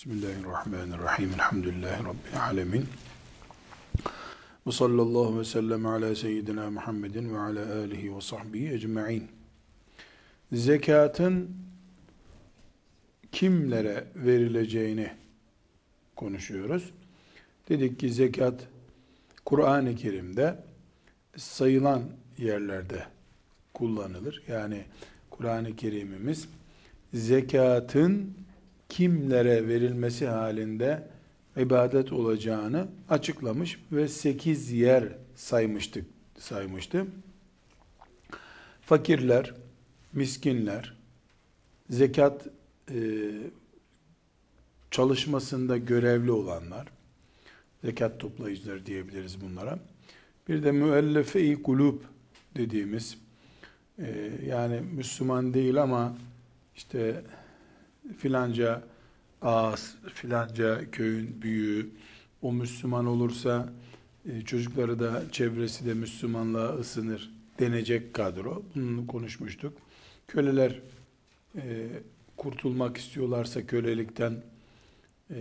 Bismillahirrahmanirrahim. Elhamdülillahi Rabbil alemin. Ve sallallahu ve sellem ala seyyidina Muhammedin ve ala alihi ve sahbihi ecma'in. Zekatın kimlere verileceğini konuşuyoruz. Dedik ki zekat Kur'an-ı Kerim'de sayılan yerlerde kullanılır. Yani Kur'an-ı Kerim'imiz zekatın kimlere verilmesi halinde ibadet olacağını açıklamış ve sekiz yer saymıştık saymıştı. Fakirler, miskinler, zekat e, çalışmasında görevli olanlar, zekat toplayıcıları diyebiliriz bunlara. Bir de müellefe-i kulub dediğimiz, e, yani Müslüman değil ama işte filanca ağız, filanca köyün büyüğü, o Müslüman olursa e, çocukları da çevresi de Müslümanlığa ısınır denecek kadro. Bunu konuşmuştuk. Köleler e, kurtulmak istiyorlarsa kölelikten e,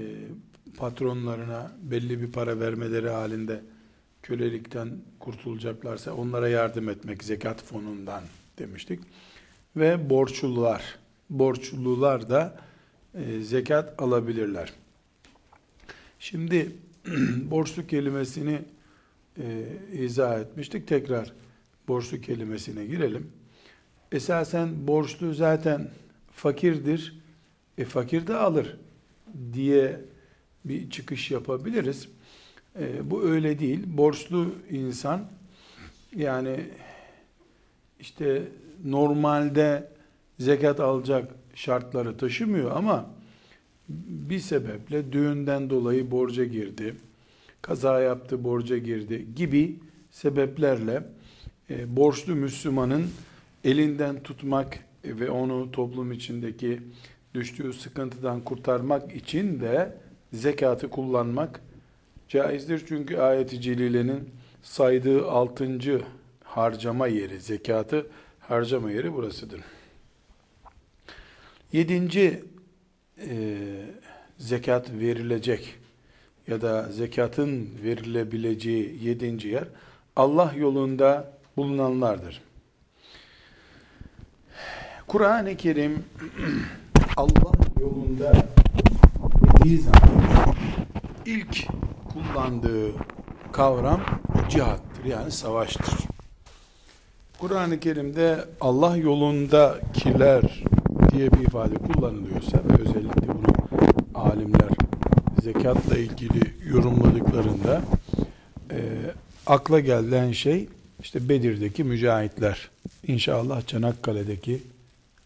patronlarına belli bir para vermeleri halinde kölelikten kurtulacaklarsa onlara yardım etmek zekat fonundan demiştik. Ve borçlular, borçlular da e, zekat alabilirler. Şimdi borçlu kelimesini e, izah etmiştik. Tekrar borçlu kelimesine girelim. Esasen borçlu zaten fakirdir. E fakir de alır diye bir çıkış yapabiliriz. E, bu öyle değil. Borçlu insan yani işte normalde zekat alacak şartları taşımıyor ama bir sebeple düğünden dolayı borca girdi, kaza yaptı, borca girdi gibi sebeplerle e, borçlu Müslümanın elinden tutmak ve onu toplum içindeki düştüğü sıkıntıdan kurtarmak için de zekatı kullanmak caizdir. Çünkü ayet-i celilenin saydığı altıncı harcama yeri, zekatı harcama yeri burasıdır. Yedinci e, zekat verilecek ya da zekatın verilebileceği yedinci yer Allah yolunda bulunanlardır. Kur'an-ı Kerim Allah yolunda dediği zaman ilk kullandığı kavram cihattır yani savaştır. Kur'an-ı Kerim'de Allah yolundakiler diye bir ifade kullanılıyorsa ve özellikle bunu alimler zekatla ilgili yorumladıklarında e, akla gelen şey işte Bedir'deki mücahitler, inşallah Çanakkale'deki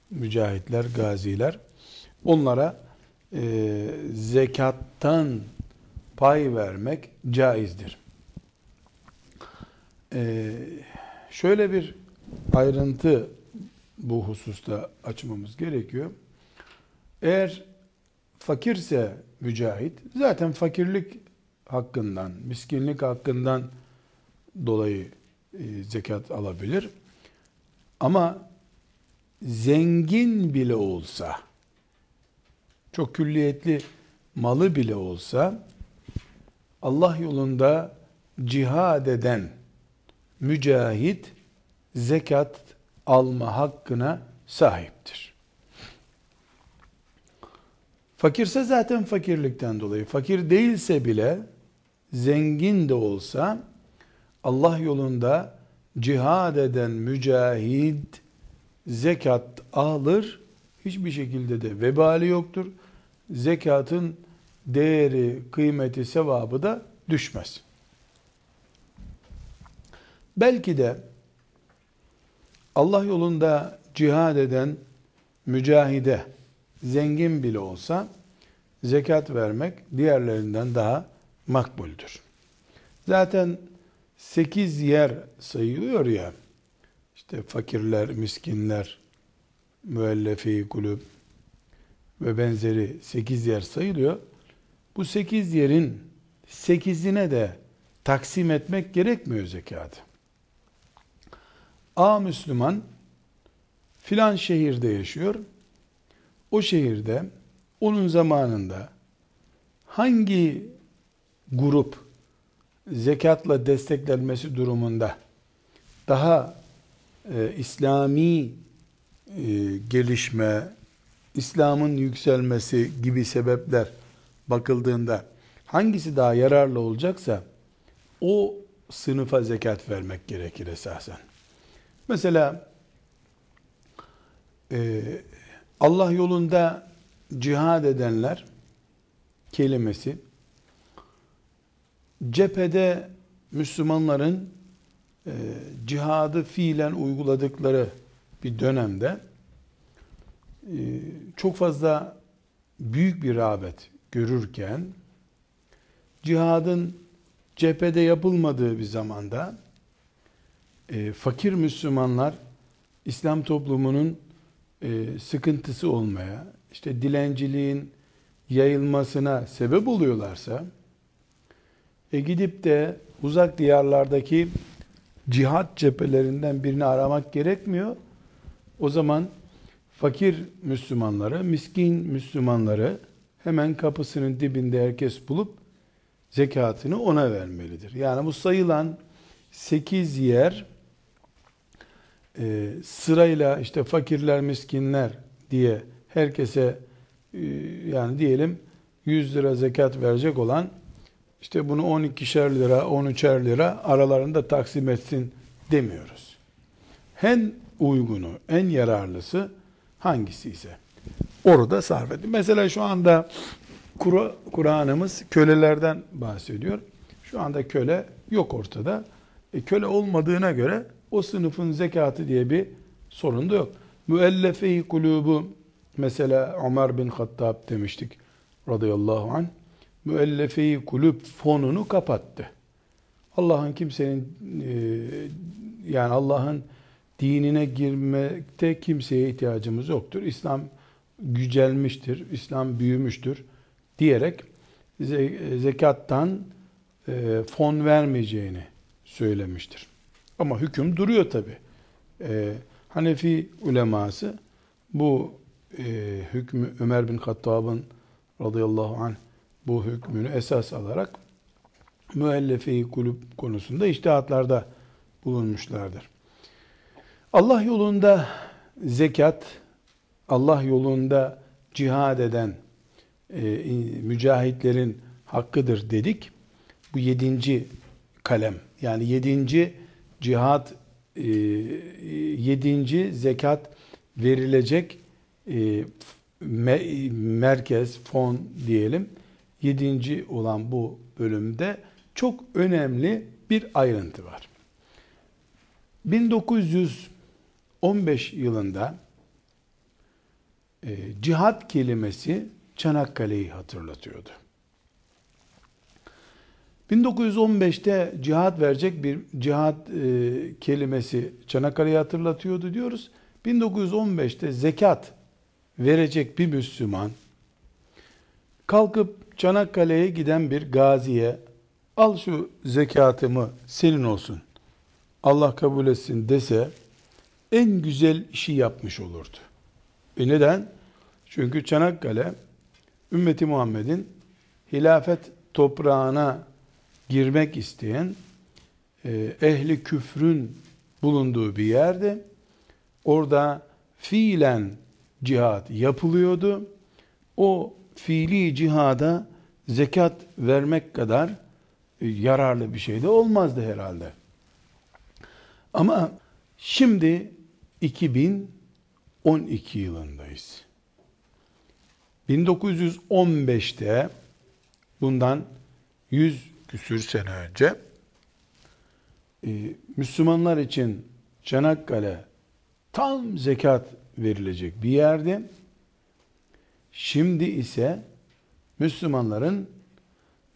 mücahitler, gaziler, onlara e, zekattan pay vermek caizdir. E, şöyle bir ayrıntı bu hususta açmamız gerekiyor. Eğer fakirse mücahit, zaten fakirlik hakkından, miskinlik hakkından dolayı e, zekat alabilir. Ama zengin bile olsa, çok külliyetli malı bile olsa, Allah yolunda cihad eden mücahit zekat alma hakkına sahiptir. Fakirse zaten fakirlikten dolayı, fakir değilse bile zengin de olsa Allah yolunda cihad eden mücahid zekat alır, hiçbir şekilde de vebali yoktur. Zekatın değeri, kıymeti, sevabı da düşmez. Belki de Allah yolunda cihad eden mücahide zengin bile olsa zekat vermek diğerlerinden daha makbuldür. Zaten sekiz yer sayılıyor ya, işte fakirler, miskinler, müellefi kulüp ve benzeri sekiz yer sayılıyor. Bu sekiz yerin sekizine de taksim etmek gerekmiyor zekatı. A Müslüman filan şehirde yaşıyor. O şehirde onun zamanında hangi grup zekatla desteklenmesi durumunda daha e, İslami e, gelişme, İslam'ın yükselmesi gibi sebepler bakıldığında hangisi daha yararlı olacaksa o sınıfa zekat vermek gerekir esasen. Mesela e, Allah yolunda cihad edenler kelimesi cephede Müslümanların e, cihadı fiilen uyguladıkları bir dönemde e, çok fazla büyük bir rağbet görürken cihadın cephede yapılmadığı bir zamanda e, fakir Müslümanlar İslam toplumunun e, sıkıntısı olmaya, işte dilenciliğin yayılmasına sebep oluyorlarsa, e gidip de uzak diyarlardaki cihat cephelerinden birini aramak gerekmiyor. O zaman fakir Müslümanları, miskin Müslümanları hemen kapısının dibinde herkes bulup zekatını ona vermelidir. Yani bu sayılan 8 yer e, sırayla işte fakirler, miskinler diye herkese e, yani diyelim 100 lira zekat verecek olan işte bunu 12'şer lira, 13'er lira aralarında taksim etsin demiyoruz. En uygunu, en yararlısı hangisi ise orada sarf edin. Mesela şu anda Kur'an'ımız kölelerden bahsediyor. Şu anda köle yok ortada. E, köle olmadığına göre o sınıfın zekatı diye bir sorun da yok. Müellefe-i kulubu mesela Ömer bin Hattab demiştik radıyallahu anh müellefe-i kulüp fonunu kapattı. Allah'ın kimsenin e, yani Allah'ın dinine girmekte kimseye ihtiyacımız yoktur. İslam gücelmiştir, İslam büyümüştür diyerek zekattan e, fon vermeyeceğini söylemiştir. Ama hüküm duruyor tabi. E, Hanefi uleması bu e, hükmü Ömer bin Hattab'ın radıyallahu anh bu hükmünü esas alarak müellefe kulüp konusunda iştihatlarda bulunmuşlardır. Allah yolunda zekat, Allah yolunda cihad eden e, mücahitlerin hakkıdır dedik. Bu yedinci kalem. Yani yedinci cihat, e, yedinci zekat verilecek e, me, merkez, fon diyelim. Yedinci olan bu bölümde çok önemli bir ayrıntı var. 1915 yılında e, cihat kelimesi Çanakkale'yi hatırlatıyordu. 1915'te cihat verecek bir cihat e, kelimesi Çanakkale'yi hatırlatıyordu diyoruz. 1915'te zekat verecek bir Müslüman kalkıp Çanakkale'ye giden bir gaziye al şu zekatımı senin olsun Allah kabul etsin dese en güzel işi yapmış olurdu. E neden? Çünkü Çanakkale ümmeti Muhammed'in hilafet toprağına girmek isteyen e, ehli küfrün bulunduğu bir yerde orada fiilen cihat yapılıyordu. O fiili cihada zekat vermek kadar e, yararlı bir şey de olmazdı herhalde. Ama şimdi 2012 yılındayız. 1915'te bundan 100 küsür sene önce e, Müslümanlar için Çanakkale tam zekat verilecek bir yerde. Şimdi ise Müslümanların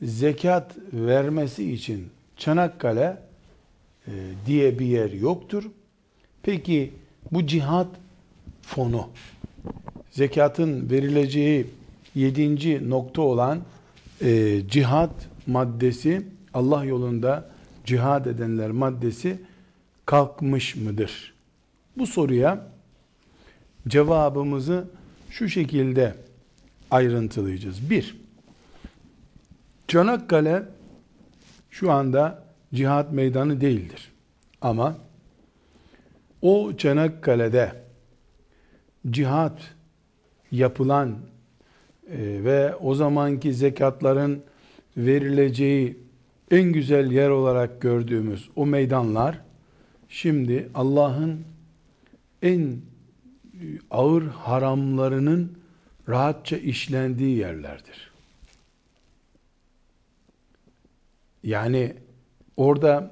zekat vermesi için Çanakkale e, diye bir yer yoktur. Peki bu cihat fonu zekatın verileceği yedinci nokta olan e, cihat maddesi Allah yolunda cihad edenler maddesi kalkmış mıdır? Bu soruya cevabımızı şu şekilde ayrıntılayacağız. Bir, Çanakkale şu anda cihat meydanı değildir. Ama o Çanakkale'de cihat yapılan e, ve o zamanki zekatların verileceği en güzel yer olarak gördüğümüz o meydanlar şimdi Allah'ın en e, ağır haramlarının rahatça işlendiği yerlerdir. Yani orada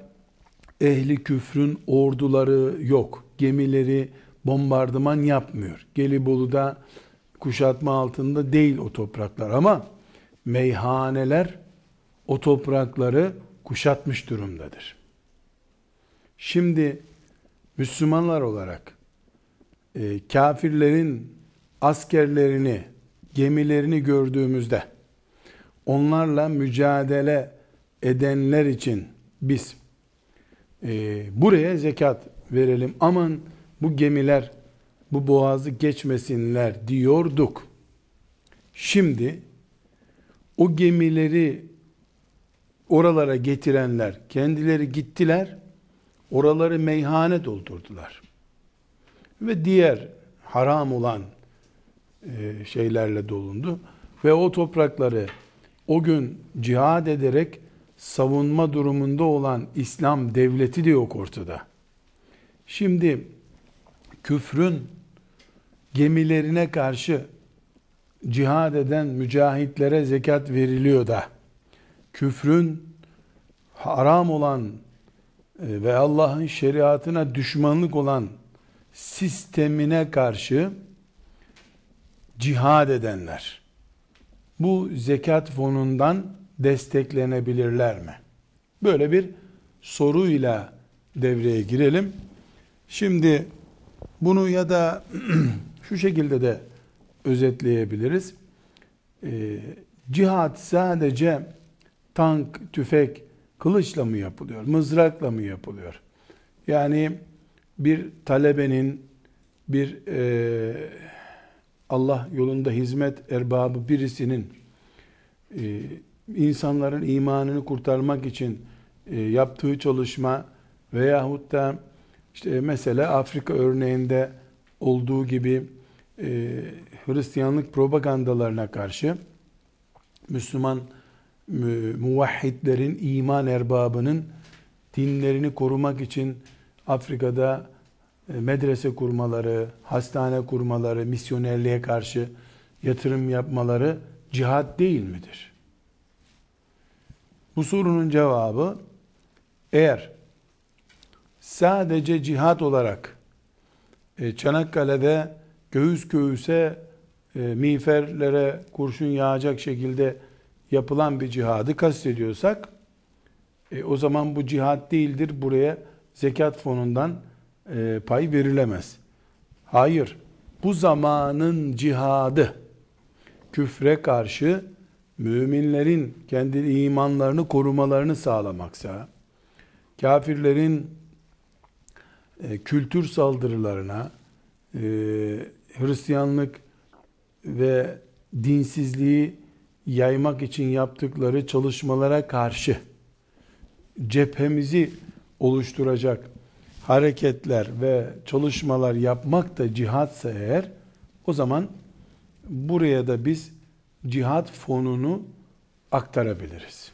ehli küfrün orduları yok. Gemileri bombardıman yapmıyor. Gelibolu'da kuşatma altında değil o topraklar ama meyhaneler o toprakları kuşatmış durumdadır. Şimdi Müslümanlar olarak e, kafirlerin askerlerini, gemilerini gördüğümüzde onlarla mücadele edenler için biz e, buraya zekat verelim. Aman bu gemiler bu boğazı geçmesinler diyorduk. Şimdi o gemileri oralara getirenler kendileri gittiler. Oraları meyhane doldurdular. Ve diğer haram olan e, şeylerle dolundu. Ve o toprakları o gün cihad ederek savunma durumunda olan İslam devleti de yok ortada. Şimdi küfrün gemilerine karşı cihad eden mücahitlere zekat veriliyor da küfrün haram olan e, ve Allah'ın şeriatına düşmanlık olan sistemine karşı cihad edenler bu zekat fonundan desteklenebilirler mi? Böyle bir soruyla devreye girelim. Şimdi bunu ya da şu şekilde de özetleyebiliriz. Ee, cihat sadece tank, tüfek, kılıçla mı yapılıyor? Mızrakla mı yapılıyor? Yani bir talebenin, bir e, Allah yolunda hizmet erbabı birisinin e, insanların imanını kurtarmak için e, yaptığı çalışma veyahut da işte mesela Afrika örneğinde olduğu gibi e, Hristiyanlık propagandalarına karşı Müslüman muvahhidlerin, iman erbabının dinlerini korumak için Afrika'da e, medrese kurmaları, hastane kurmaları, misyonerliğe karşı yatırım yapmaları cihat değil midir? Bu sorunun cevabı eğer sadece cihat olarak e, Çanakkale'de göğüs göğüse e, miğferlere kurşun yağacak şekilde yapılan bir cihadı kastediyorsak e, o zaman bu cihat değildir. Buraya zekat fonundan e, pay verilemez. Hayır. Bu zamanın cihadı küfre karşı müminlerin kendi imanlarını korumalarını sağlamaksa, kafirlerin e, kültür saldırılarına, e, Hristiyanlık ve dinsizliği yaymak için yaptıkları çalışmalara karşı cephemizi oluşturacak hareketler ve çalışmalar yapmak da cihatsa eğer o zaman buraya da biz cihat fonunu aktarabiliriz.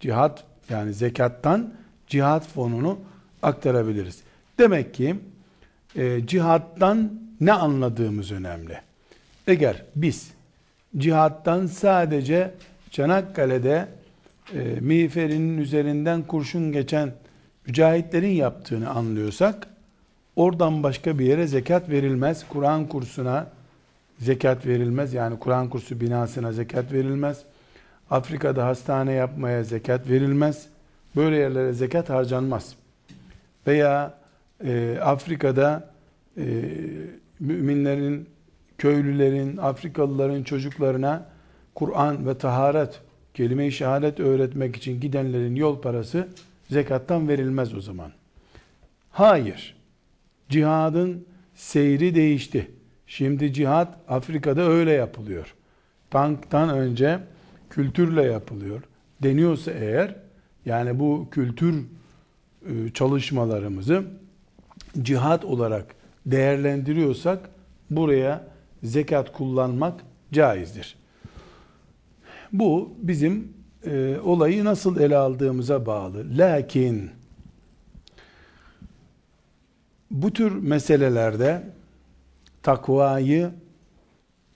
Cihat yani zekattan cihat fonunu aktarabiliriz. Demek ki e, cihattan ne anladığımız önemli. Eğer biz cihattan sadece Çanakkale'de e, miğferinin üzerinden kurşun geçen mücahitlerin yaptığını anlıyorsak oradan başka bir yere zekat verilmez. Kur'an kursuna zekat verilmez. Yani Kur'an kursu binasına zekat verilmez. Afrika'da hastane yapmaya zekat verilmez. Böyle yerlere zekat harcanmaz. Veya e, Afrika'da e, müminlerin, köylülerin, Afrikalıların çocuklarına Kur'an ve taharet, kelime-i şehadet öğretmek için gidenlerin yol parası zekattan verilmez o zaman. Hayır. Cihadın seyri değişti. Şimdi cihat Afrika'da öyle yapılıyor. Tanktan önce kültürle yapılıyor deniyorsa eğer yani bu kültür e, çalışmalarımızı cihat olarak değerlendiriyorsak buraya zekat kullanmak caizdir. Bu bizim e, olayı nasıl ele aldığımıza bağlı. Lakin bu tür meselelerde takvayı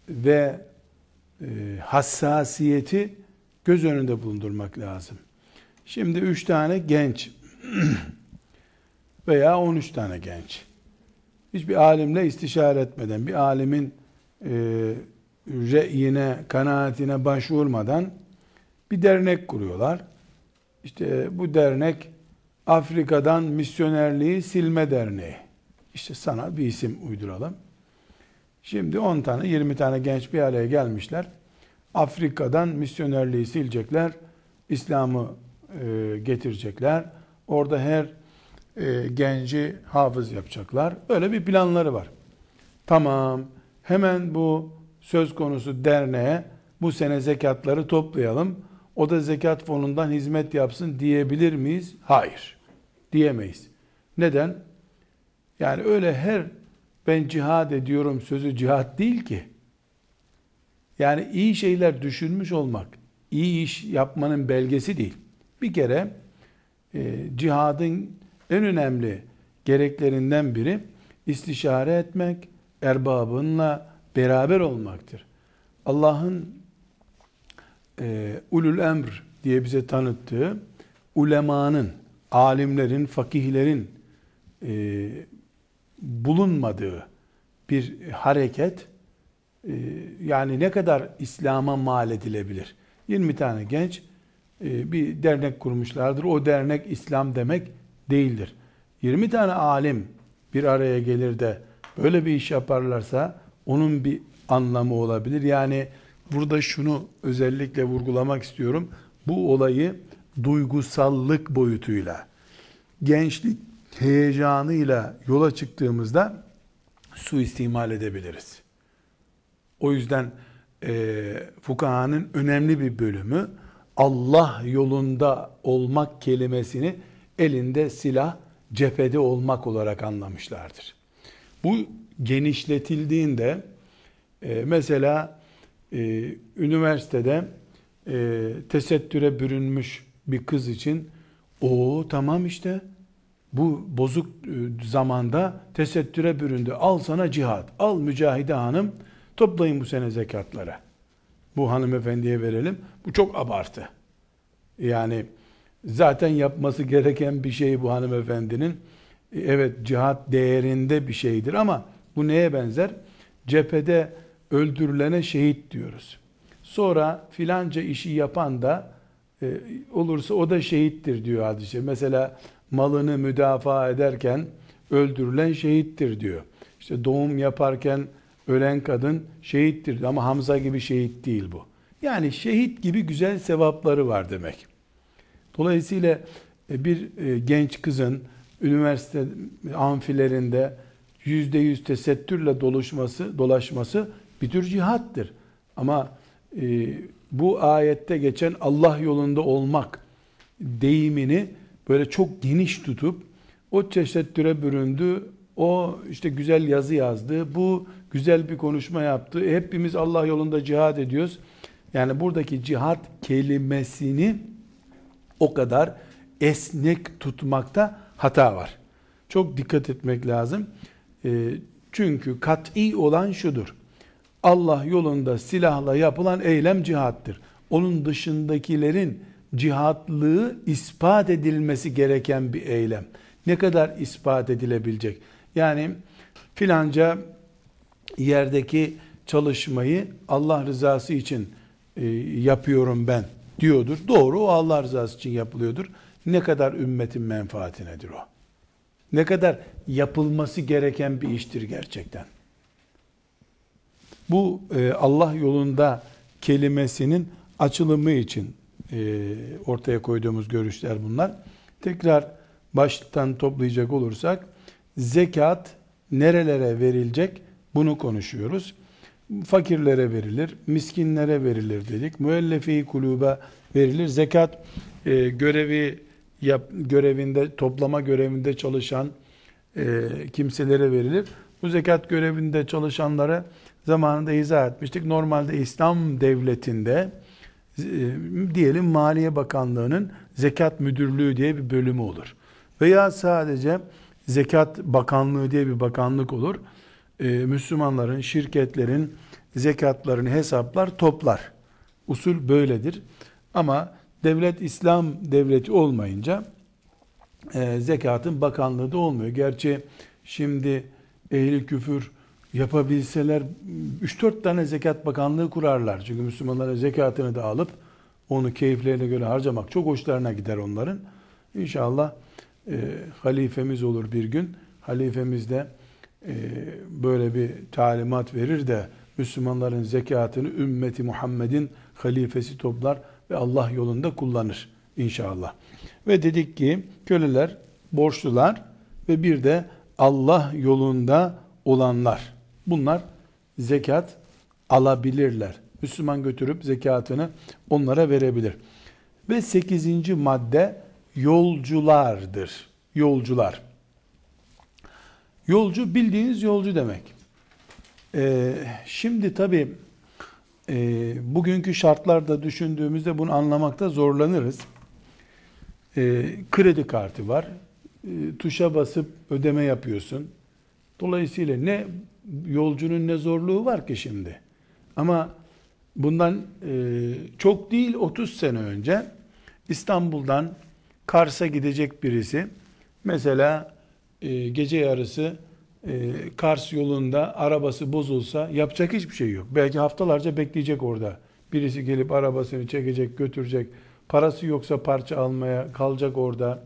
ve e, hassasiyeti göz önünde bulundurmak lazım. Şimdi üç tane genç veya on üç tane genç hiçbir alimle istişare etmeden bir alimin e, re'yine, kanaatine başvurmadan bir dernek kuruyorlar. İşte bu dernek Afrika'dan misyonerliği silme derneği. İşte sana bir isim uyduralım. Şimdi 10 tane 20 tane genç bir araya gelmişler. Afrika'dan misyonerliği silecekler. İslam'ı e, getirecekler. Orada her e, genci hafız yapacaklar. Öyle bir planları var. Tamam. Hemen bu söz konusu derneğe bu sene zekatları toplayalım. O da zekat fonundan hizmet yapsın diyebilir miyiz? Hayır. Diyemeyiz. Neden? Yani öyle her ben cihad ediyorum sözü cihad değil ki. Yani iyi şeyler düşünmüş olmak, iyi iş yapmanın belgesi değil. Bir kere e, cihadın en önemli gereklerinden biri istişare etmek, erbabınla beraber olmaktır. Allah'ın e, ulul emr diye bize tanıttığı ulemanın, alimlerin, fakihlerin e, bulunmadığı bir hareket e, yani ne kadar İslam'a mal edilebilir? 20 tane genç e, bir dernek kurmuşlardır. O dernek İslam demek değildir. 20 tane alim bir araya gelir de böyle bir iş yaparlarsa onun bir anlamı olabilir. Yani burada şunu özellikle vurgulamak istiyorum. Bu olayı duygusallık boyutuyla, gençlik heyecanıyla yola çıktığımızda suistimal edebiliriz. O yüzden e, fukahanın önemli bir bölümü Allah yolunda olmak kelimesini elinde silah, cephede olmak olarak anlamışlardır. Bu genişletildiğinde e, mesela e, üniversitede e, tesettüre bürünmüş bir kız için o tamam işte bu bozuk e, zamanda tesettüre büründü. Al sana cihat. Al mücahide hanım. Toplayın bu sene zekatları. Bu hanımefendiye verelim. Bu çok abartı. Yani zaten yapması gereken bir şey bu hanımefendinin. Evet cihat değerinde bir şeydir ama bu neye benzer? Cephede öldürülene şehit diyoruz. Sonra filanca işi yapan da e, olursa o da şehittir diyor hadise. Mesela malını müdafaa ederken öldürülen şehittir diyor. İşte doğum yaparken ölen kadın şehittir ama Hamza gibi şehit değil bu. Yani şehit gibi güzel sevapları var demek. Dolayısıyla e, bir e, genç kızın üniversite amfilerinde yüzde yüz tesettürle doluşması, dolaşması bir tür cihattır. Ama e, bu ayette geçen Allah yolunda olmak deyimini böyle çok geniş tutup o tesettüre büründü, o işte güzel yazı yazdı, bu güzel bir konuşma yaptı. Hepimiz Allah yolunda cihad ediyoruz. Yani buradaki cihat kelimesini o kadar esnek tutmakta hata var. Çok dikkat etmek lazım. E, çünkü kat'i olan şudur. Allah yolunda silahla yapılan eylem cihattır. Onun dışındakilerin cihatlığı ispat edilmesi gereken bir eylem. Ne kadar ispat edilebilecek? Yani filanca yerdeki çalışmayı Allah rızası için e, yapıyorum ben diyordur. Doğru o Allah rızası için yapılıyordur. Ne kadar ümmetin menfaatinedir o? Ne kadar yapılması gereken bir iştir gerçekten. Bu e, Allah yolunda kelimesinin açılımı için e, ortaya koyduğumuz görüşler bunlar. Tekrar baştan toplayacak olursak zekat nerelere verilecek bunu konuşuyoruz. fakirlere verilir, miskinlere verilir dedik. Müellefi kulübe verilir. Zekat e, görevi yap, görevinde toplama görevinde çalışan e, kimselere verilir. Bu zekat görevinde çalışanlara zamanında izah etmiştik. Normalde İslam devletinde e, diyelim Maliye Bakanlığı'nın zekat müdürlüğü diye bir bölümü olur. Veya sadece zekat bakanlığı diye bir bakanlık olur. Ee, Müslümanların, şirketlerin zekatlarını hesaplar, toplar. Usul böyledir. Ama devlet İslam devleti olmayınca e, zekatın bakanlığı da olmuyor. Gerçi şimdi ehli küfür yapabilseler 3-4 tane zekat bakanlığı kurarlar. Çünkü Müslümanların zekatını da alıp onu keyiflerine göre harcamak çok hoşlarına gider onların. İnşallah e, halifemiz olur bir gün. Halifemiz de e, böyle bir talimat verir de Müslümanların zekatını ümmeti Muhammed'in halifesi toplar ve Allah yolunda kullanır inşallah. Ve dedik ki köleler, borçlular ve bir de Allah yolunda olanlar. Bunlar zekat alabilirler. Müslüman götürüp zekatını onlara verebilir. Ve sekizinci madde yolculardır. Yolcular. Yolcu bildiğiniz yolcu demek. Ee, şimdi tabi e, bugünkü şartlarda düşündüğümüzde bunu anlamakta zorlanırız. Ee, kredi kartı var. Ee, tuşa basıp ödeme yapıyorsun. Dolayısıyla ne yolcunun ne zorluğu var ki şimdi? Ama bundan e, çok değil 30 sene önce İstanbul'dan Kars'a gidecek birisi mesela e, gece yarısı e, Kars yolunda arabası bozulsa yapacak hiçbir şey yok. Belki haftalarca bekleyecek orada. Birisi gelip arabasını çekecek, götürecek. Parası yoksa parça almaya kalacak orada.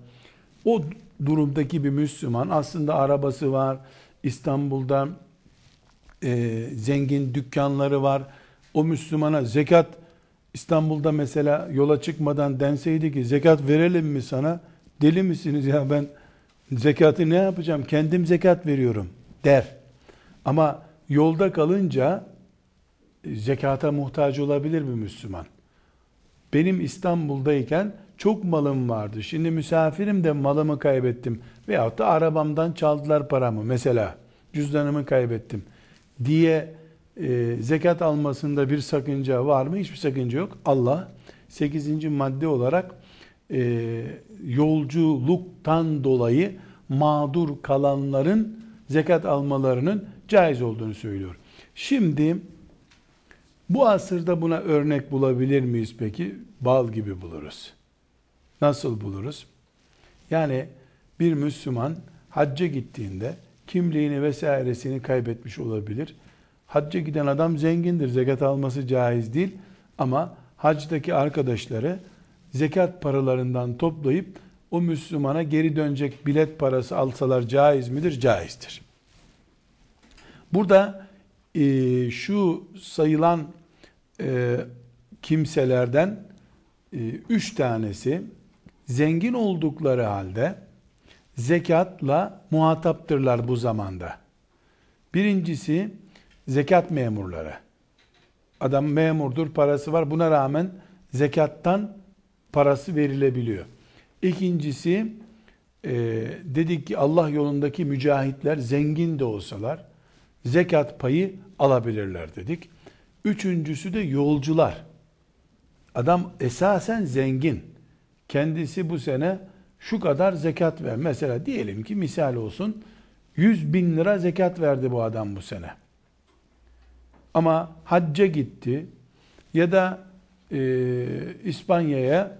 O durumdaki bir Müslüman aslında arabası var. İstanbul'da e, zengin dükkanları var. O Müslümana zekat İstanbul'da mesela yola çıkmadan denseydi ki zekat verelim mi sana? Deli misiniz ya ben zekatı ne yapacağım? Kendim zekat veriyorum der. Ama yolda kalınca zekata muhtaç olabilir bir Müslüman. Benim İstanbul'dayken çok malım vardı. Şimdi misafirim de malımı kaybettim. Veyahut da arabamdan çaldılar paramı. Mesela cüzdanımı kaybettim diye e, zekat almasında bir sakınca var mı? Hiçbir sakınca yok. Allah 8. madde olarak e, yolculuktan dolayı mağdur kalanların zekat almalarının caiz olduğunu söylüyor. Şimdi bu asırda buna örnek bulabilir miyiz peki? Bal gibi buluruz. Nasıl buluruz? Yani bir Müslüman hacca gittiğinde kimliğini vesairesini kaybetmiş olabilir. Hacca giden adam zengindir. Zekat alması caiz değil. Ama hacdaki arkadaşları zekat paralarından toplayıp o Müslümana geri dönecek bilet parası alsalar caiz midir? Caizdir. Burada e, şu sayılan e, kimselerden e, üç tanesi zengin oldukları halde zekatla muhataptırlar bu zamanda. Birincisi zekat memurları. Adam memurdur, parası var. Buna rağmen zekattan parası verilebiliyor. İkincisi e, dedik ki Allah yolundaki mücahitler zengin de olsalar zekat payı alabilirler dedik. Üçüncüsü de yolcular. Adam esasen zengin. Kendisi bu sene şu kadar zekat ver. Mesela diyelim ki misal olsun 100 bin lira zekat verdi bu adam bu sene. Ama hacca gitti ya da e, İspanya'ya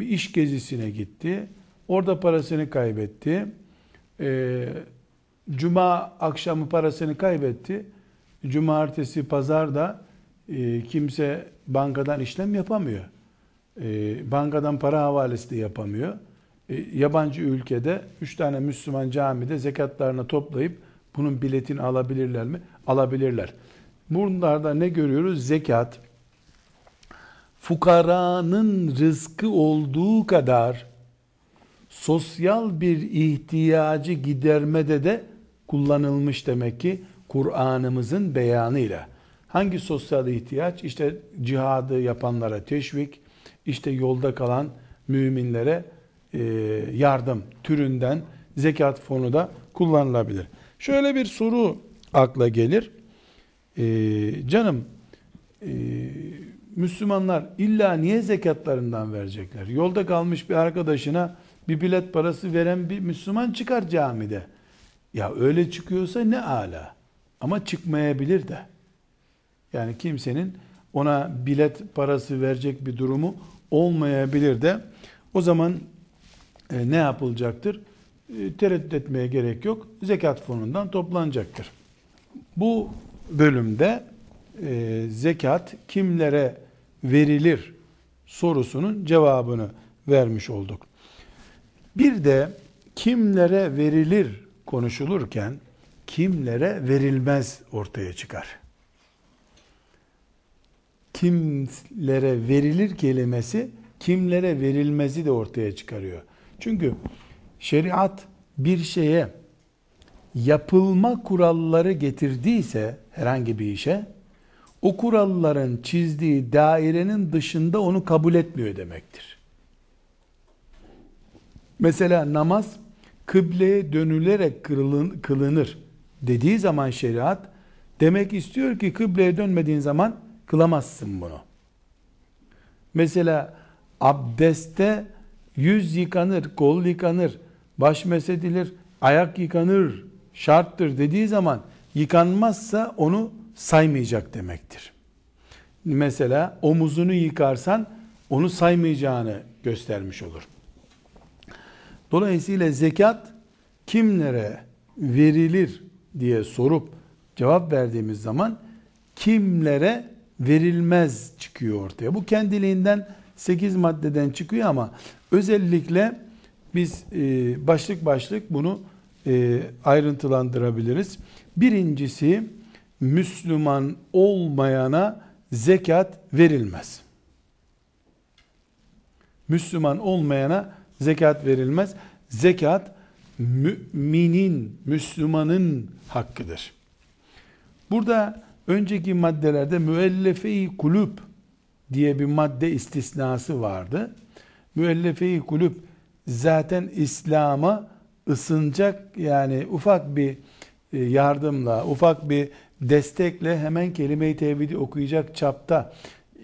bir iş gezisine gitti. Orada parasını kaybetti. E, Cuma akşamı parasını kaybetti. Cumartesi, pazarda e, kimse bankadan işlem yapamıyor. E, bankadan para havalesi de yapamıyor. E, yabancı ülkede üç tane Müslüman camide zekatlarını toplayıp bunun biletini alabilirler mi? Alabilirler. Bunlarda ne görüyoruz? Zekat, fukaranın rızkı olduğu kadar sosyal bir ihtiyacı gidermede de kullanılmış demek ki Kur'an'ımızın beyanıyla. Hangi sosyal ihtiyaç? İşte cihadı yapanlara teşvik, işte yolda kalan müminlere e, yardım türünden zekat fonu da kullanılabilir. Şöyle bir soru akla gelir. Ee, canım e, Müslümanlar illa niye zekatlarından verecekler? Yolda kalmış bir arkadaşına bir bilet parası veren bir Müslüman çıkar camide. Ya öyle çıkıyorsa ne ala. Ama çıkmayabilir de. Yani kimsenin ona bilet parası verecek bir durumu olmayabilir de. O zaman e, ne yapılacaktır? E, tereddüt etmeye gerek yok. Zekat fonundan toplanacaktır. Bu bölümde e, zekat kimlere verilir sorusunun cevabını vermiş olduk. Bir de kimlere verilir konuşulurken kimlere verilmez ortaya çıkar. Kimlere verilir kelimesi kimlere verilmezi de ortaya çıkarıyor. Çünkü şeriat bir şeye yapılma kuralları getirdiyse herhangi bir işe o kuralların çizdiği dairenin dışında onu kabul etmiyor demektir. Mesela namaz kıbleye dönülerek kılınır dediği zaman şeriat demek istiyor ki kıbleye dönmediğin zaman kılamazsın bunu. Mesela abdeste yüz yıkanır, kol yıkanır, baş mesedilir, ayak yıkanır şarttır dediği zaman yıkanmazsa onu saymayacak demektir. Mesela omuzunu yıkarsan onu saymayacağını göstermiş olur. Dolayısıyla zekat kimlere verilir diye sorup cevap verdiğimiz zaman kimlere verilmez çıkıyor ortaya. Bu kendiliğinden 8 maddeden çıkıyor ama özellikle biz e, başlık başlık bunu e, ayrıntılandırabiliriz. Birincisi Müslüman olmayana zekat verilmez. Müslüman olmayana zekat verilmez. Zekat müminin, Müslümanın hakkıdır. Burada önceki maddelerde müellefe-i kulüp diye bir madde istisnası vardı. Müellefe-i kulüp zaten İslam'a ısınacak yani ufak bir e, yardımla, ufak bir destekle hemen kelime-i tevhidi okuyacak çapta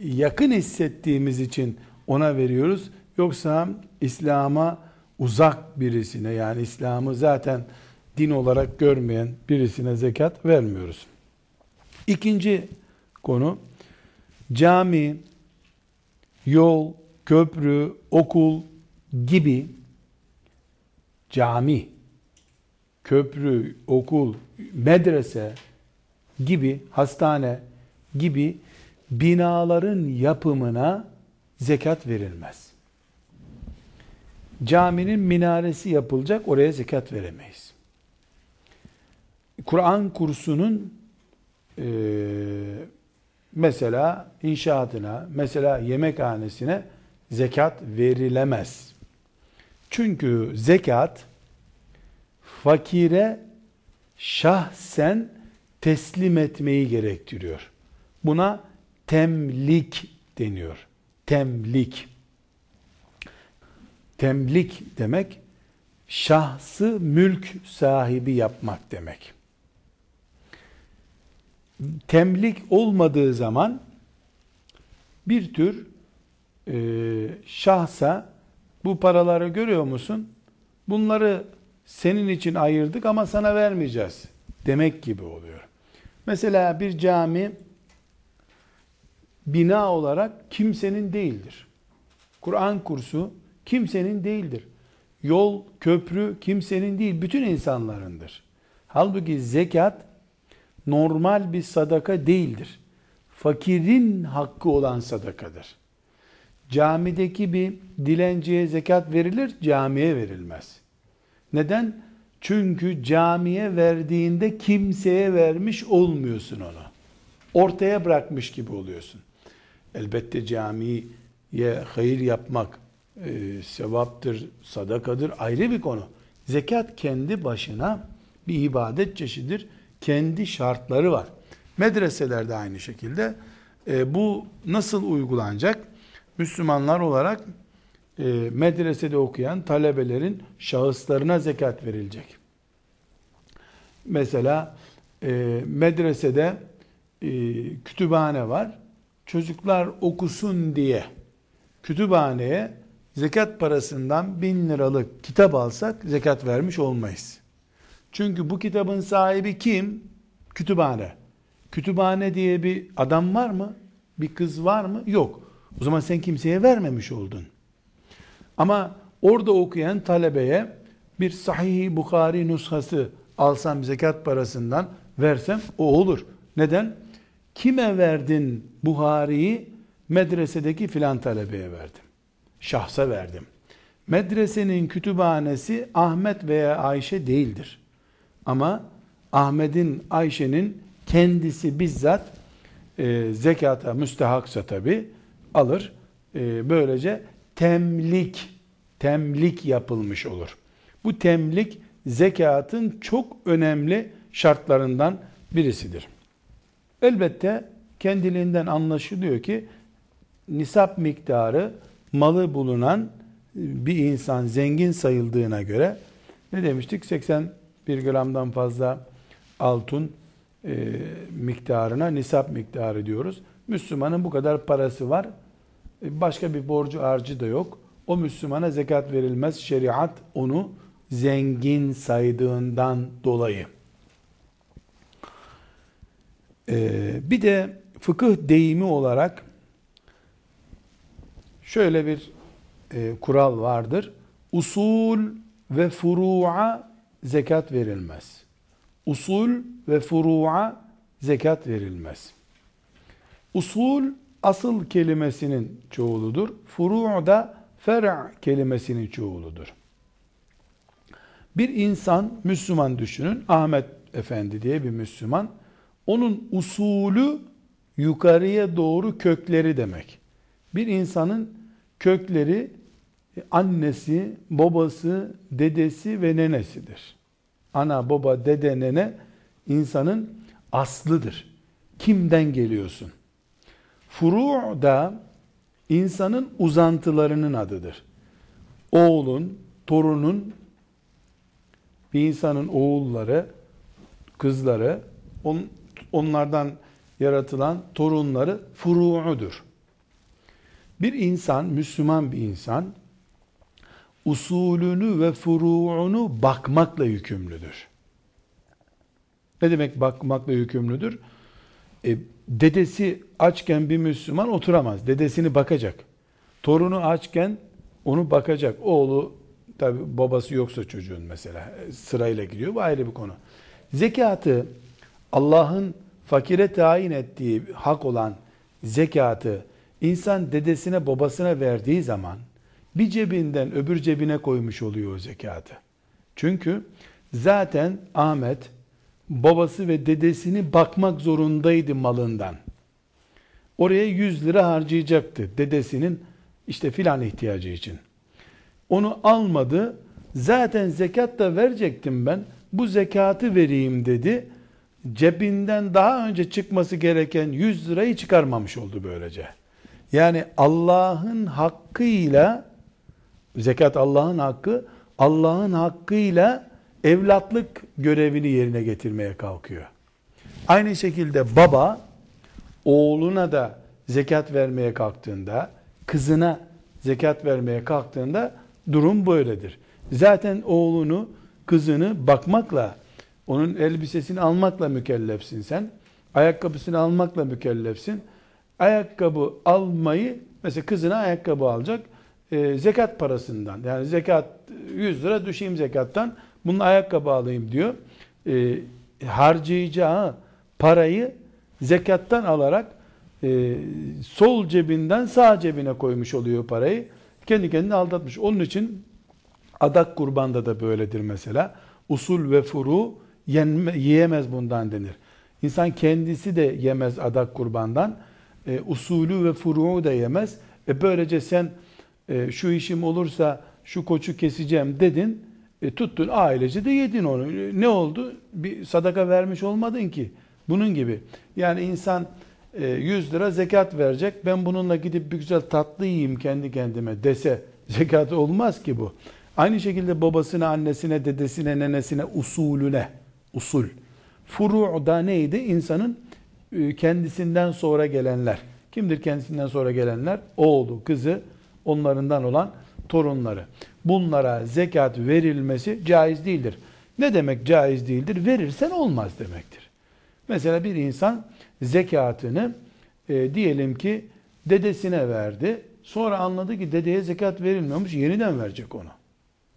yakın hissettiğimiz için ona veriyoruz. Yoksa İslam'a uzak birisine yani İslam'ı zaten din olarak görmeyen birisine zekat vermiyoruz. İkinci konu cami, yol, köprü, okul gibi cami, köprü, okul, medrese gibi, hastane gibi binaların yapımına zekat verilmez. Caminin minaresi yapılacak, oraya zekat veremeyiz. Kur'an kursunun e, mesela inşaatına, mesela yemekhanesine zekat verilemez. Çünkü zekat fakire şahsen teslim etmeyi gerektiriyor. Buna temlik deniyor. Temlik. Temlik demek şahsı mülk sahibi yapmak demek. Temlik olmadığı zaman bir tür e, şahsa bu paraları görüyor musun? Bunları senin için ayırdık ama sana vermeyeceğiz demek gibi oluyor. Mesela bir cami bina olarak kimsenin değildir. Kur'an kursu kimsenin değildir. Yol, köprü kimsenin değil, bütün insanlarındır. Halbuki zekat normal bir sadaka değildir. Fakirin hakkı olan sadakadır. Camideki bir dilenciye zekat verilir, camiye verilmez. Neden? Çünkü camiye verdiğinde kimseye vermiş olmuyorsun onu. Ortaya bırakmış gibi oluyorsun. Elbette camiye hayır yapmak e, sevaptır, sadakadır ayrı bir konu. Zekat kendi başına bir ibadet çeşidir. Kendi şartları var. Medreselerde aynı şekilde. E, bu nasıl uygulanacak? Müslümanlar olarak e, medresede okuyan talebelerin şahıslarına zekat verilecek. Mesela e, medresede e, kütüphane var. Çocuklar okusun diye kütüphaneye zekat parasından bin liralık kitap alsak zekat vermiş olmayız. Çünkü bu kitabın sahibi kim? Kütüphane. Kütüphane diye bir adam var mı? Bir kız var mı? Yok. O zaman sen kimseye vermemiş oldun. Ama orada okuyan talebeye bir Sahih Bukhari nushası alsam zekat parasından versem o olur. Neden? Kime verdin Buhari'yi? Medresedeki filan talebeye verdim. Şahsa verdim. Medresenin kütüphanesi Ahmet veya Ayşe değildir. Ama Ahmet'in, Ayşe'nin kendisi bizzat e, zekata müstehaksa tabi alır. E, böylece temlik, temlik yapılmış olur. Bu temlik zekatın çok önemli şartlarından birisidir. Elbette kendiliğinden anlaşılıyor ki nisap miktarı malı bulunan bir insan zengin sayıldığına göre ne demiştik? 81 gramdan fazla altın e, miktarına nisap miktarı diyoruz. Müslümanın bu kadar parası var. E, başka bir borcu harcı da yok. O Müslümana zekat verilmez. Şeriat onu zengin saydığından dolayı. Ee, bir de fıkıh deyimi olarak şöyle bir e, kural vardır. Usul ve furu'a zekat verilmez. Usul ve furu'a zekat verilmez. Usul asıl kelimesinin çoğuludur. Furu' da fer' kelimesinin çoğuludur. Bir insan, Müslüman düşünün, Ahmet Efendi diye bir Müslüman, onun usulü yukarıya doğru kökleri demek. Bir insanın kökleri annesi, babası, dedesi ve nenesidir. Ana, baba, dede, nene insanın aslıdır. Kimden geliyorsun? Furu' da insanın uzantılarının adıdır. Oğlun, torunun, bir insanın oğulları, kızları, on, onlardan yaratılan torunları furu'udur. Bir insan, Müslüman bir insan, usulünü ve furu'unu bakmakla yükümlüdür. Ne demek bakmakla yükümlüdür? E, dedesi açken bir Müslüman oturamaz. Dedesini bakacak. Torunu açken onu bakacak. Oğlu tabi babası yoksa çocuğun mesela sırayla gidiyor. Bu ayrı bir konu. Zekatı Allah'ın fakire tayin ettiği hak olan zekatı insan dedesine babasına verdiği zaman bir cebinden öbür cebine koymuş oluyor o zekatı. Çünkü zaten Ahmet babası ve dedesini bakmak zorundaydı malından. Oraya 100 lira harcayacaktı dedesinin işte filan ihtiyacı için. Onu almadı. Zaten zekat da verecektim ben. Bu zekatı vereyim dedi. Cebinden daha önce çıkması gereken 100 lirayı çıkarmamış oldu böylece. Yani Allah'ın hakkıyla zekat Allah'ın hakkı Allah'ın hakkıyla evlatlık görevini yerine getirmeye kalkıyor. Aynı şekilde baba oğluna da zekat vermeye kalktığında, kızına zekat vermeye kalktığında durum böyledir. Zaten oğlunu, kızını bakmakla, onun elbisesini almakla mükellefsin sen. Ayakkabısını almakla mükellefsin. Ayakkabı almayı, mesela kızına ayakkabı alacak, e, zekat parasından. Yani zekat 100 lira düşeyim zekattan, bunun ayakkabı alayım diyor. E, harcayacağı parayı zekattan alarak e, sol cebinden sağ cebine koymuş oluyor parayı. Kendi kendini aldatmış. Onun için adak kurbanda da böyledir mesela. Usul ve furu yenme, yiyemez bundan denir. İnsan kendisi de yemez adak kurbandan. E, usulü ve furu'u da yemez. E, böylece sen e, şu işim olursa şu koçu keseceğim dedin. E, tuttun ailece de yedin onu. Ne oldu? Bir sadaka vermiş olmadın ki. Bunun gibi. Yani insan e, 100 lira zekat verecek. Ben bununla gidip bir güzel tatlı yiyeyim kendi kendime dese zekat olmaz ki bu. Aynı şekilde babasına, annesine, dedesine, nenesine, usulüne, usul. Furu da neydi? İnsanın e, kendisinden sonra gelenler. Kimdir kendisinden sonra gelenler? Oğlu, kızı, onlarından olan torunları. Bunlara zekat verilmesi caiz değildir. Ne demek caiz değildir? Verirsen olmaz demektir. Mesela bir insan zekatını e, diyelim ki dedesine verdi. Sonra anladı ki dedeye zekat verilmemiş, yeniden verecek onu.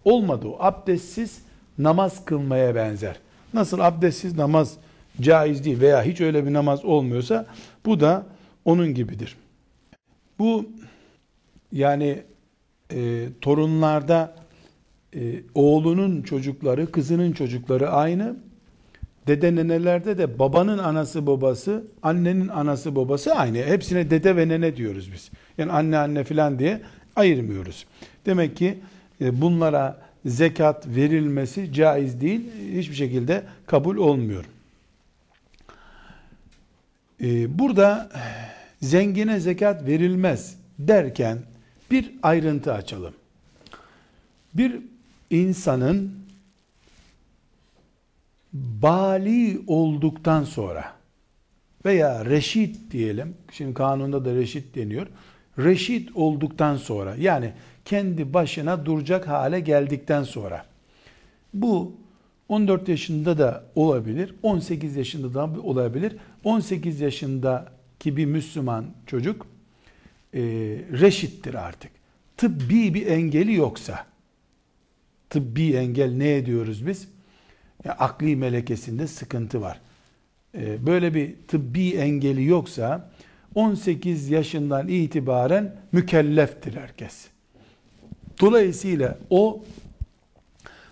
Olmadı o. Abdestsiz namaz kılmaya benzer. Nasıl abdestsiz namaz caiz değil veya hiç öyle bir namaz olmuyorsa bu da onun gibidir. Bu yani e, torunlarda e, oğlunun çocukları, kızının çocukları aynı. Dede nenelerde de babanın anası babası, annenin anası babası aynı. Hepsine dede ve nene diyoruz biz. Yani anne anne filan diye ayırmıyoruz. Demek ki e, bunlara zekat verilmesi caiz değil. Hiçbir şekilde kabul olmuyor. E, burada zengine zekat verilmez derken bir ayrıntı açalım. Bir insanın bali olduktan sonra veya reşit diyelim, şimdi kanunda da reşit deniyor. Reşit olduktan sonra yani kendi başına duracak hale geldikten sonra bu 14 yaşında da olabilir, 18 yaşında da olabilir. 18 yaşındaki bir Müslüman çocuk e, reşittir artık. Tıbbi bir engeli yoksa, tıbbi engel ne ediyoruz biz? Yani akli melekesinde sıkıntı var. E, böyle bir tıbbi engeli yoksa 18 yaşından itibaren mükelleftir herkes. Dolayısıyla o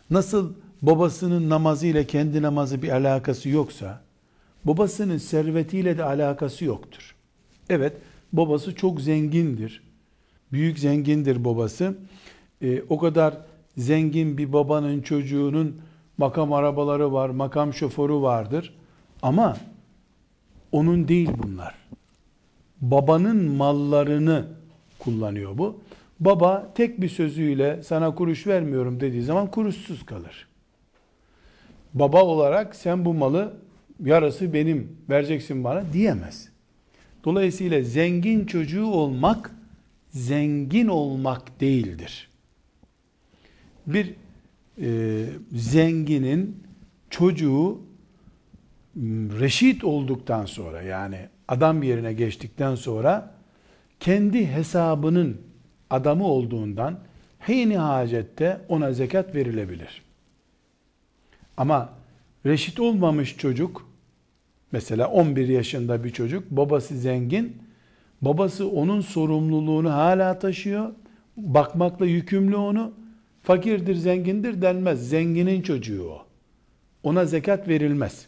nasıl babasının namazıyla kendi namazı bir alakası yoksa babasının servetiyle de alakası yoktur. Evet babası çok zengindir. Büyük zengindir babası. E, o kadar zengin bir babanın çocuğunun makam arabaları var, makam şoförü vardır. Ama onun değil bunlar. Babanın mallarını kullanıyor bu. Baba tek bir sözüyle sana kuruş vermiyorum dediği zaman kuruşsuz kalır. Baba olarak sen bu malı yarısı benim vereceksin bana diyemez. Dolayısıyla zengin çocuğu olmak zengin olmak değildir. Bir e, zenginin çocuğu reşit olduktan sonra yani adam yerine geçtikten sonra kendi hesabının adamı olduğundan heyni hacette ona zekat verilebilir. Ama reşit olmamış çocuk mesela 11 yaşında bir çocuk babası zengin babası onun sorumluluğunu hala taşıyor bakmakla yükümlü onu fakirdir zengindir denmez. Zenginin çocuğu o. Ona zekat verilmez.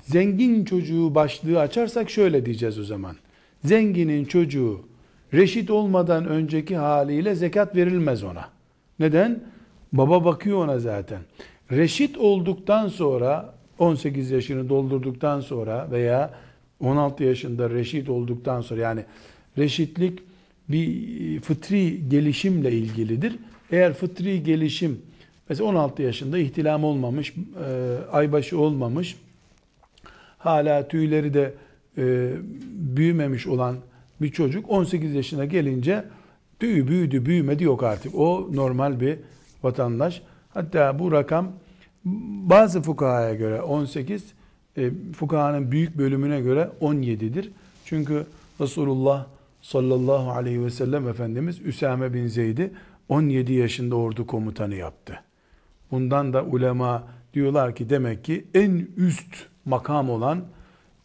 Zengin çocuğu başlığı açarsak şöyle diyeceğiz o zaman. Zenginin çocuğu reşit olmadan önceki haliyle zekat verilmez ona. Neden? baba bakıyor ona zaten. Reşit olduktan sonra 18 yaşını doldurduktan sonra veya 16 yaşında reşit olduktan sonra yani reşitlik bir fıtri gelişimle ilgilidir. Eğer fıtri gelişim mesela 16 yaşında ihtilam olmamış, e, aybaşı olmamış, hala tüyleri de e, büyümemiş olan bir çocuk 18 yaşına gelince tüy büyüdü büyümedi yok artık. O normal bir vatandaş. Hatta bu rakam bazı fukahaya göre 18, e, fukahanın büyük bölümüne göre 17'dir. Çünkü Resulullah sallallahu aleyhi ve sellem Efendimiz Üsame bin Zeyd'i 17 yaşında ordu komutanı yaptı. Bundan da ulema diyorlar ki demek ki en üst makam olan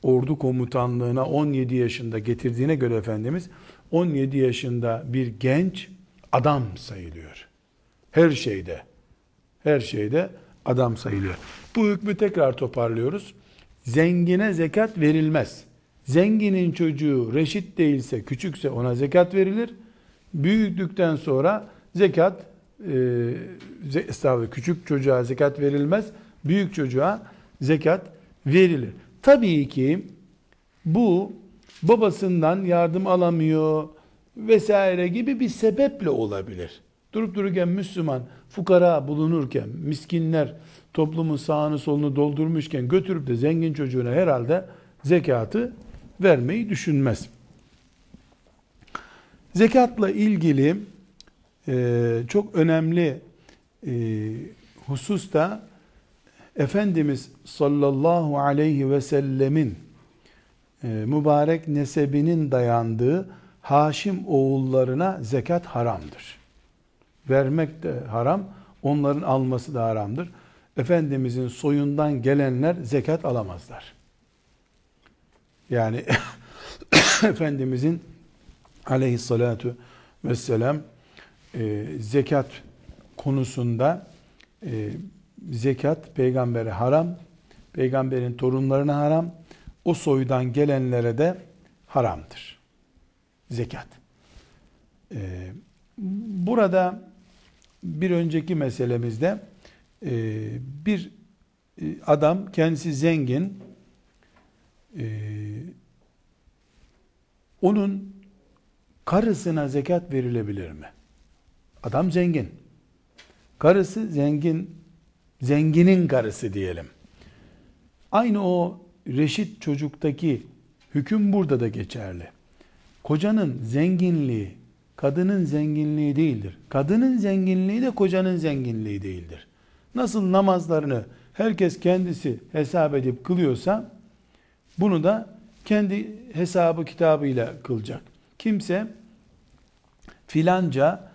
ordu komutanlığına 17 yaşında getirdiğine göre Efendimiz 17 yaşında bir genç adam sayılıyor. Her şeyde. Her şeyde adam sayılıyor. Bu hükmü tekrar toparlıyoruz. Zengine zekat verilmez. Zenginin çocuğu reşit değilse, küçükse ona zekat verilir. Büyüdükten sonra zekat, e, estağfurullah küçük çocuğa zekat verilmez. Büyük çocuğa zekat verilir. Tabii ki bu babasından yardım alamıyor vesaire gibi bir sebeple olabilir. Durup dururken Müslüman fukara bulunurken, miskinler toplumun sağını solunu doldurmuşken götürüp de zengin çocuğuna herhalde zekatı vermeyi düşünmez. Zekatla ilgili e, çok önemli e, husus da Efendimiz sallallahu aleyhi ve sellemin e, mübarek nesebinin dayandığı Haşim oğullarına zekat haramdır. Vermek de haram, onların alması da haramdır. Efendimizin soyundan gelenler zekat alamazlar. Yani Efendimizin aleyhissalatu vesselam e, zekat konusunda e, zekat peygambere haram, peygamberin torunlarına haram, o soydan gelenlere de haramdır. Zekat. E, burada bir önceki meselemizde e, bir e, adam kendisi zengin, e, onun karısına zekat verilebilir mi? Adam zengin. Karısı zengin, zenginin karısı diyelim. Aynı o reşit çocuktaki hüküm burada da geçerli. Kocanın zenginliği, kadının zenginliği değildir. Kadının zenginliği de kocanın zenginliği değildir. Nasıl namazlarını herkes kendisi hesap edip kılıyorsa, bunu da kendi hesabı kitabıyla kılacak. Kimse filanca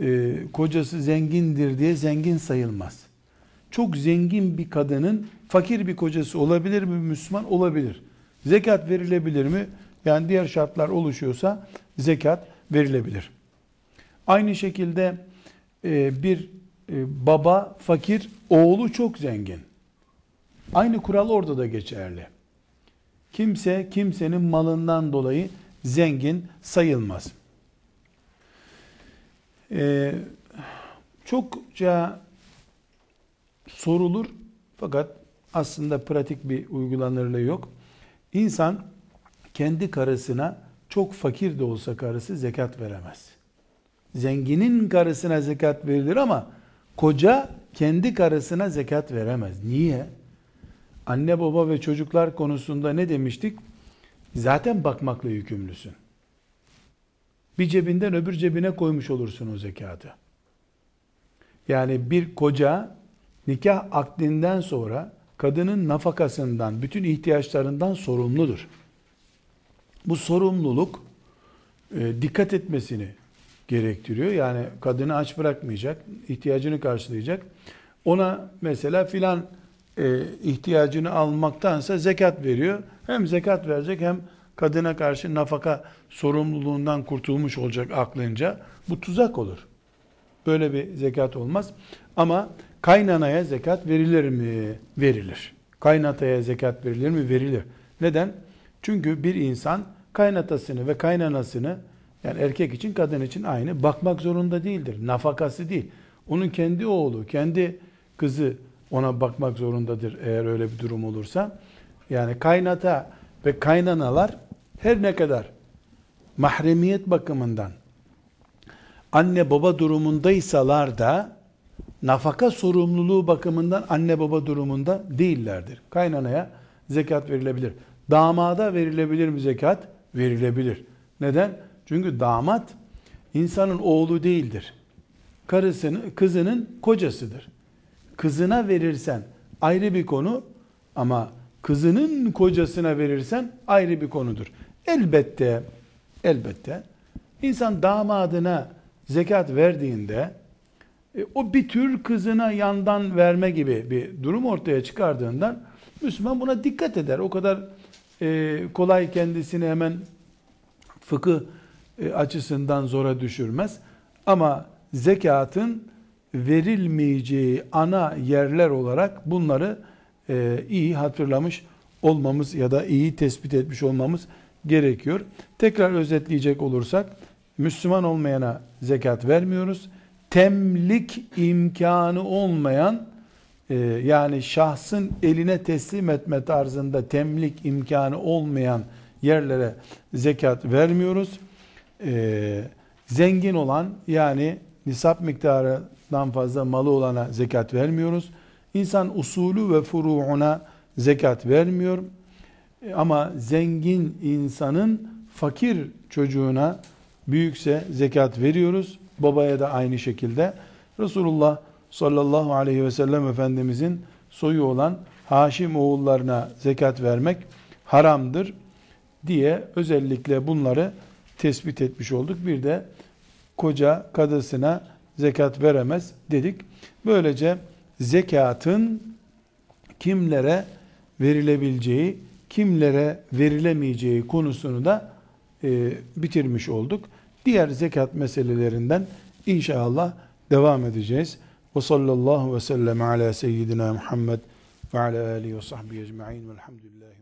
e, kocası zengindir diye zengin sayılmaz. Çok zengin bir kadının fakir bir kocası olabilir mi Müslüman? Olabilir. Zekat verilebilir mi? Yani diğer şartlar oluşuyorsa zekat verilebilir. Aynı şekilde e, bir e, baba fakir, oğlu çok zengin. Aynı kural orada da geçerli. Kimse kimsenin malından dolayı zengin sayılmaz. Ee, çokça sorulur fakat aslında pratik bir uygulanırlığı yok. İnsan kendi karısına çok fakir de olsa karısı zekat veremez. Zenginin karısına zekat verilir ama koca kendi karısına zekat veremez. Niye? Anne baba ve çocuklar konusunda ne demiştik? Zaten bakmakla yükümlüsün. Bir cebinden öbür cebine koymuş olursun o zekatı. Yani bir koca nikah akdinden sonra kadının nafakasından, bütün ihtiyaçlarından sorumludur. Bu sorumluluk e, dikkat etmesini gerektiriyor. Yani kadını aç bırakmayacak, ihtiyacını karşılayacak. Ona mesela filan e, ihtiyacını almaktansa zekat veriyor. Hem zekat verecek hem kadına karşı nafaka sorumluluğundan kurtulmuş olacak aklınca. Bu tuzak olur. Böyle bir zekat olmaz. Ama kaynanaya zekat verilir mi? Verilir. Kaynataya zekat verilir mi? Verilir. Neden? Çünkü bir insan kaynatasını ve kaynanasını yani erkek için kadın için aynı bakmak zorunda değildir. Nafakası değil. Onun kendi oğlu, kendi kızı ona bakmak zorundadır eğer öyle bir durum olursa. Yani kaynata ve kaynanalar her ne kadar mahremiyet bakımından anne baba durumundaysalar da nafaka sorumluluğu bakımından anne baba durumunda değillerdir. Kaynanaya zekat verilebilir. Damada verilebilir mi zekat? Verilebilir. Neden? Çünkü damat insanın oğlu değildir. Karısının, kızının kocasıdır. Kızına verirsen ayrı bir konu ama kızının kocasına verirsen ayrı bir konudur. Elbette, elbette insan damadına zekat verdiğinde e, o bir tür kızına yandan verme gibi bir durum ortaya çıkardığından Müslüman buna dikkat eder. O kadar e, kolay kendisini hemen fıkıh e, açısından zora düşürmez. Ama zekatın verilmeyeceği ana yerler olarak bunları e, iyi hatırlamış olmamız ya da iyi tespit etmiş olmamız gerekiyor. Tekrar özetleyecek olursak Müslüman olmayana zekat vermiyoruz. Temlik imkanı olmayan e, yani şahsın eline teslim etme tarzında temlik imkanı olmayan yerlere zekat vermiyoruz. E, zengin olan yani nisap miktarından fazla malı olana zekat vermiyoruz. İnsan usulü ve furuuna zekat vermiyor. E, ama zengin insanın fakir çocuğuna büyükse zekat veriyoruz. Babaya da aynı şekilde. Resulullah sallallahu aleyhi ve sellem Efendimizin soyu olan Haşim oğullarına zekat vermek haramdır diye özellikle bunları tespit etmiş olduk. Bir de koca kadısına zekat veremez dedik. Böylece zekatın kimlere verilebileceği, kimlere verilemeyeceği konusunu da e, bitirmiş olduk. Diğer zekat meselelerinden inşallah devam edeceğiz. Ve sallallahu ve sellem ala seyyidina Muhammed ve ala alihi ve sahbihi ecma'in. Velhamdülillahi